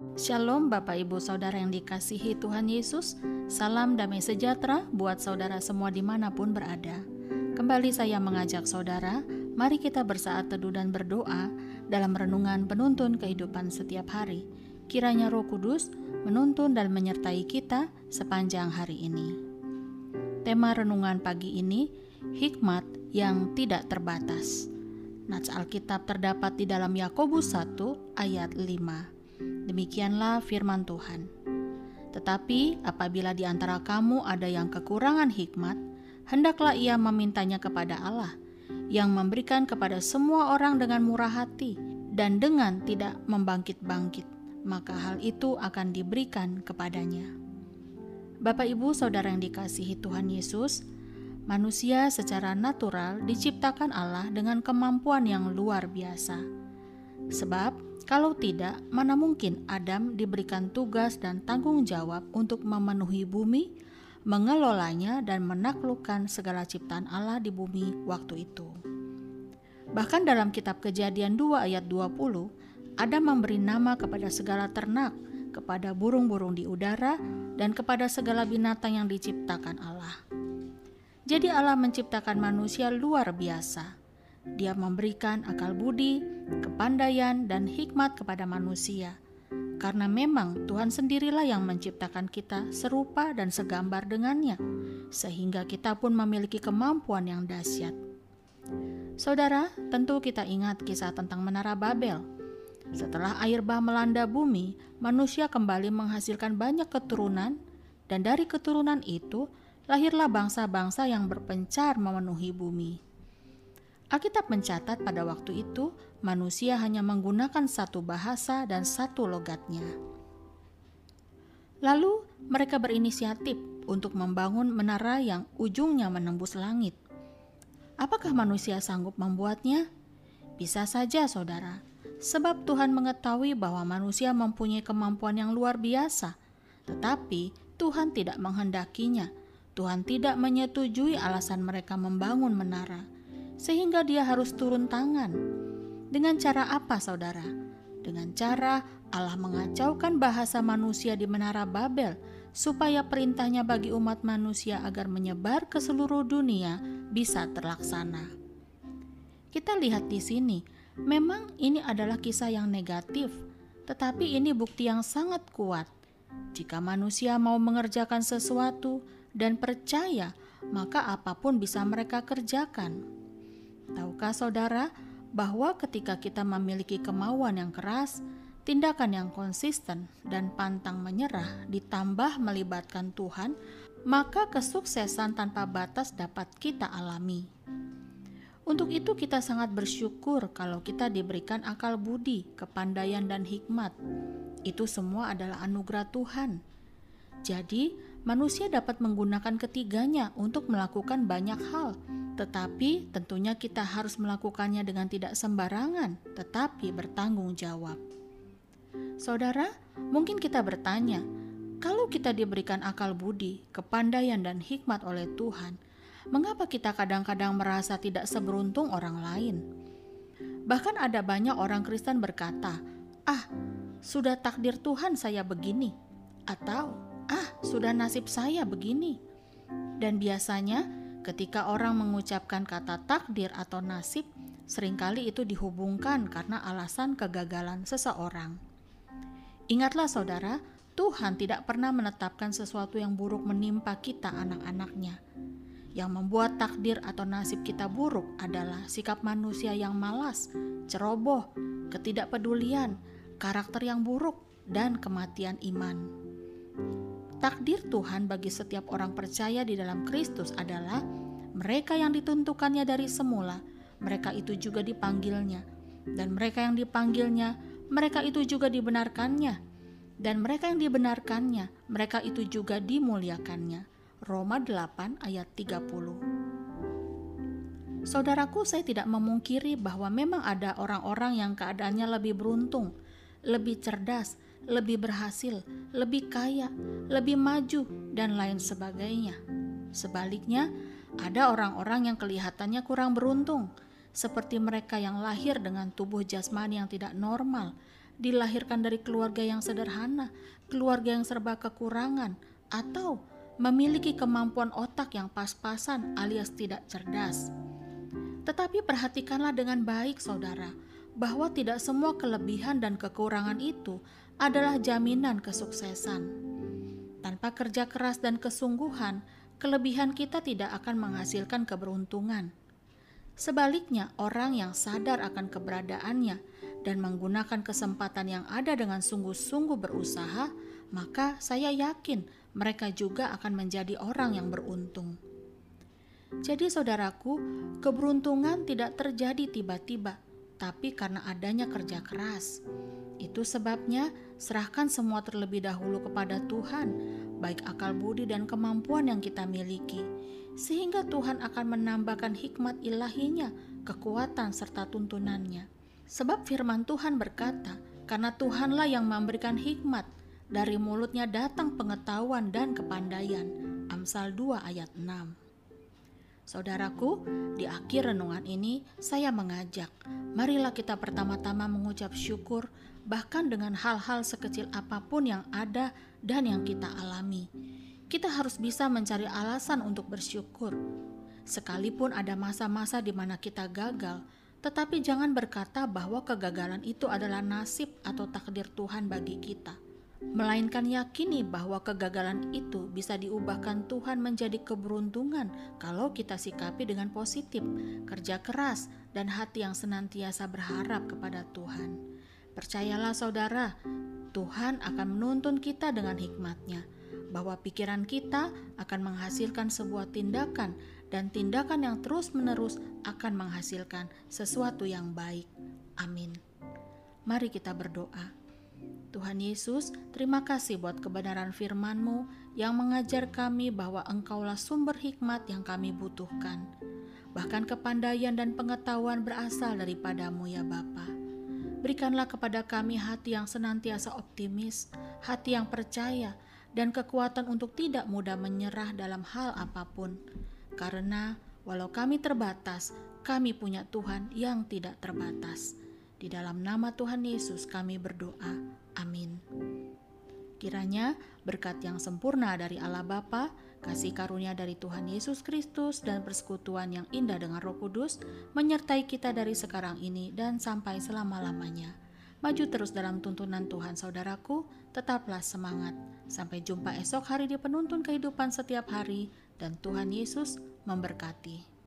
Shalom Bapak Ibu Saudara yang dikasihi Tuhan Yesus. Salam damai sejahtera buat saudara semua di mana pun berada. Kembali saya mengajak saudara Mari kita bersaat teduh dan berdoa Dalam renungan penuntun kehidupan setiap hari. Kiranya roh kudus menuntun dan menyertai kita sepanjang hari ini. Tema renungan pagi ini Hikmat yang tidak terbatas. Nats Alkitab terdapat di dalam Yakobus 1 ayat 5 Demikianlah firman Tuhan. Tetapi apabila di antara kamu ada yang kekurangan hikmat, hendaklah ia memintanya kepada Allah, yang memberikan kepada semua orang dengan murah hati dan dengan tidak membangkit-bangkit, maka hal itu akan diberikan kepadanya. Bapak, ibu, saudara yang dikasihi Tuhan Yesus, manusia secara natural diciptakan Allah dengan kemampuan yang luar biasa, sebab kalau tidak, mana mungkin Adam diberikan tugas dan tanggung jawab untuk memenuhi bumi, mengelolanya, dan menaklukkan segala ciptaan Allah di bumi waktu itu. Bahkan dalam kitab Kejadian 2 ayat 20, Adam memberi nama kepada segala ternak, kepada burung-burung di udara, dan kepada segala binatang yang diciptakan Allah. Jadi Allah menciptakan manusia luar biasa dia memberikan akal budi, kepandaian, dan hikmat kepada manusia. Karena memang Tuhan sendirilah yang menciptakan kita serupa dan segambar dengannya, sehingga kita pun memiliki kemampuan yang dahsyat. Saudara, tentu kita ingat kisah tentang Menara Babel. Setelah air bah melanda bumi, manusia kembali menghasilkan banyak keturunan, dan dari keturunan itu lahirlah bangsa-bangsa yang berpencar memenuhi bumi. Alkitab mencatat pada waktu itu manusia hanya menggunakan satu bahasa dan satu logatnya. Lalu mereka berinisiatif untuk membangun menara yang ujungnya menembus langit. Apakah manusia sanggup membuatnya? Bisa saja, saudara, sebab Tuhan mengetahui bahwa manusia mempunyai kemampuan yang luar biasa, tetapi Tuhan tidak menghendakinya. Tuhan tidak menyetujui alasan mereka membangun menara sehingga dia harus turun tangan. Dengan cara apa, saudara? Dengan cara Allah mengacaukan bahasa manusia di menara Babel, supaya perintahnya bagi umat manusia agar menyebar ke seluruh dunia bisa terlaksana. Kita lihat di sini, memang ini adalah kisah yang negatif, tetapi ini bukti yang sangat kuat. Jika manusia mau mengerjakan sesuatu dan percaya, maka apa pun bisa mereka kerjakan. Tahukah saudara bahwa ketika kita memiliki kemauan yang keras, tindakan yang konsisten, dan pantang menyerah ditambah melibatkan Tuhan, maka kesuksesan tanpa batas dapat kita alami. Untuk itu, kita sangat bersyukur kalau kita diberikan akal budi, kepandaian, dan hikmat. Itu semua adalah anugerah Tuhan. Jadi, manusia dapat menggunakan ketiganya untuk melakukan banyak hal, tetapi tentunya kita harus melakukannya dengan tidak sembarangan, tetapi bertanggung jawab. Saudara, mungkin kita bertanya, kalau kita diberikan akal budi, kepandaian, dan hikmat oleh Tuhan, mengapa kita kadang-kadang merasa tidak seberuntung orang lain? Bahkan ada banyak orang Kristen berkata, "Ah, sudah takdir Tuhan saya begini," atau "Ah, sudah nasib saya begini." Dan biasanya, ketika orang mengucapkan kata takdir atau nasib, sering kali itu dihubungkan karena alasan kegagalan seseorang. Ingatlah, saudara, Tuhan tidak pernah menetapkan sesuatu yang buruk menimpa kita, anak-anaknya. Yang membuat takdir atau nasib kita buruk adalah sikap manusia yang malas, ceroboh, ketidakpedulian, karakter yang buruk, dan kematian iman. Takdir Tuhan bagi setiap orang percaya di dalam Kristus adalah mereka yang ditentukannya dari semula, mereka itu juga dipanggilnya, dan mereka yang dipanggilnya, mereka itu juga dibenarkannya, dan mereka yang dibenarkannya, mereka itu juga dimuliakannya. Roma 8 ayat 30 Saudaraku, saya tidak memungkiri bahwa memang ada orang-orang yang keadaannya lebih beruntung, lebih cerdas, lebih berhasil, lebih kaya, lebih maju, dan lain sebagainya. Sebaliknya, ada orang-orang yang kelihatannya kurang beruntung, seperti mereka yang lahir dengan tubuh jasmani yang tidak normal dilahirkan dari keluarga yang sederhana, keluarga yang serba kekurangan, atau memiliki kemampuan otak yang pas-pasan alias tidak cerdas. Tetapi perhatikanlah dengan baik, saudara, bahwa tidak semua kelebihan dan kekurangan itu adalah jaminan kesuksesan. Tanpa kerja keras dan kesungguhan, kelebihan kita tidak akan menghasilkan keberuntungan. Sebaliknya, orang yang sadar akan keberadaannya dan menggunakan kesempatan yang ada dengan sungguh-sungguh berusaha, maka saya yakin mereka juga akan menjadi orang yang beruntung. Jadi, saudaraku, keberuntungan tidak terjadi tiba-tiba, tapi karena adanya kerja keras. Itu sebabnya serahkan semua terlebih dahulu kepada Tuhan, baik akal budi dan kemampuan yang kita miliki, sehingga Tuhan akan menambahkan hikmat ilahinya, kekuatan serta tuntunannya. Sebab firman Tuhan berkata, karena Tuhanlah yang memberikan hikmat, dari mulutnya datang pengetahuan dan kepandaian. Amsal 2 ayat 6 Saudaraku, di akhir renungan ini saya mengajak, marilah kita pertama-tama mengucap syukur bahkan dengan hal-hal sekecil apa pun yang ada dan yang kita alami. Kita harus bisa mencari alasan untuk bersyukur. Sekalipun ada masa-masa di mana kita gagal, tetapi jangan berkata bahwa kegagalan itu adalah nasib atau takdir Tuhan bagi kita melainkan yakini bahwa kegagalan itu bisa diubahkan Tuhan menjadi keberuntungan kalau kita sikapi dengan positif, kerja keras, dan hati yang senantiasa berharap kepada Tuhan. Percayalah saudara, Tuhan akan menuntun kita dengan hikmatnya, bahwa pikiran kita akan menghasilkan sebuah tindakan dan tindakan yang terus-menerus akan menghasilkan sesuatu yang baik. Amin. Mari kita berdoa. Tuhan Yesus, terima kasih buat kebenaran firman-Mu yang mengajar kami bahwa Engkaulah sumber hikmat yang kami butuhkan. Bahkan kepandaian dan pengetahuan berasal daripadamu ya Bapa. Berikanlah kepada kami hati yang senantiasa optimis, hati yang percaya, dan kekuatan untuk tidak mudah menyerah dalam hal apa pun. Karena walau kami terbatas, kami punya Tuhan yang tidak terbatas. Di dalam nama Tuhan Yesus kami berdoa. Amin. Kiranya berkat yang sempurna dari Allah Bapa, kasih karunia dari Tuhan Yesus Kristus dan persekutuan yang indah dengan Roh Kudus menyertai kita dari sekarang ini dan sampai selama-lamanya. Maju terus dalam tuntunan Tuhan saudaraku, tetaplah semangat. Sampai jumpa esok hari di penuntun kehidupan setiap hari dan Tuhan Yesus memberkati.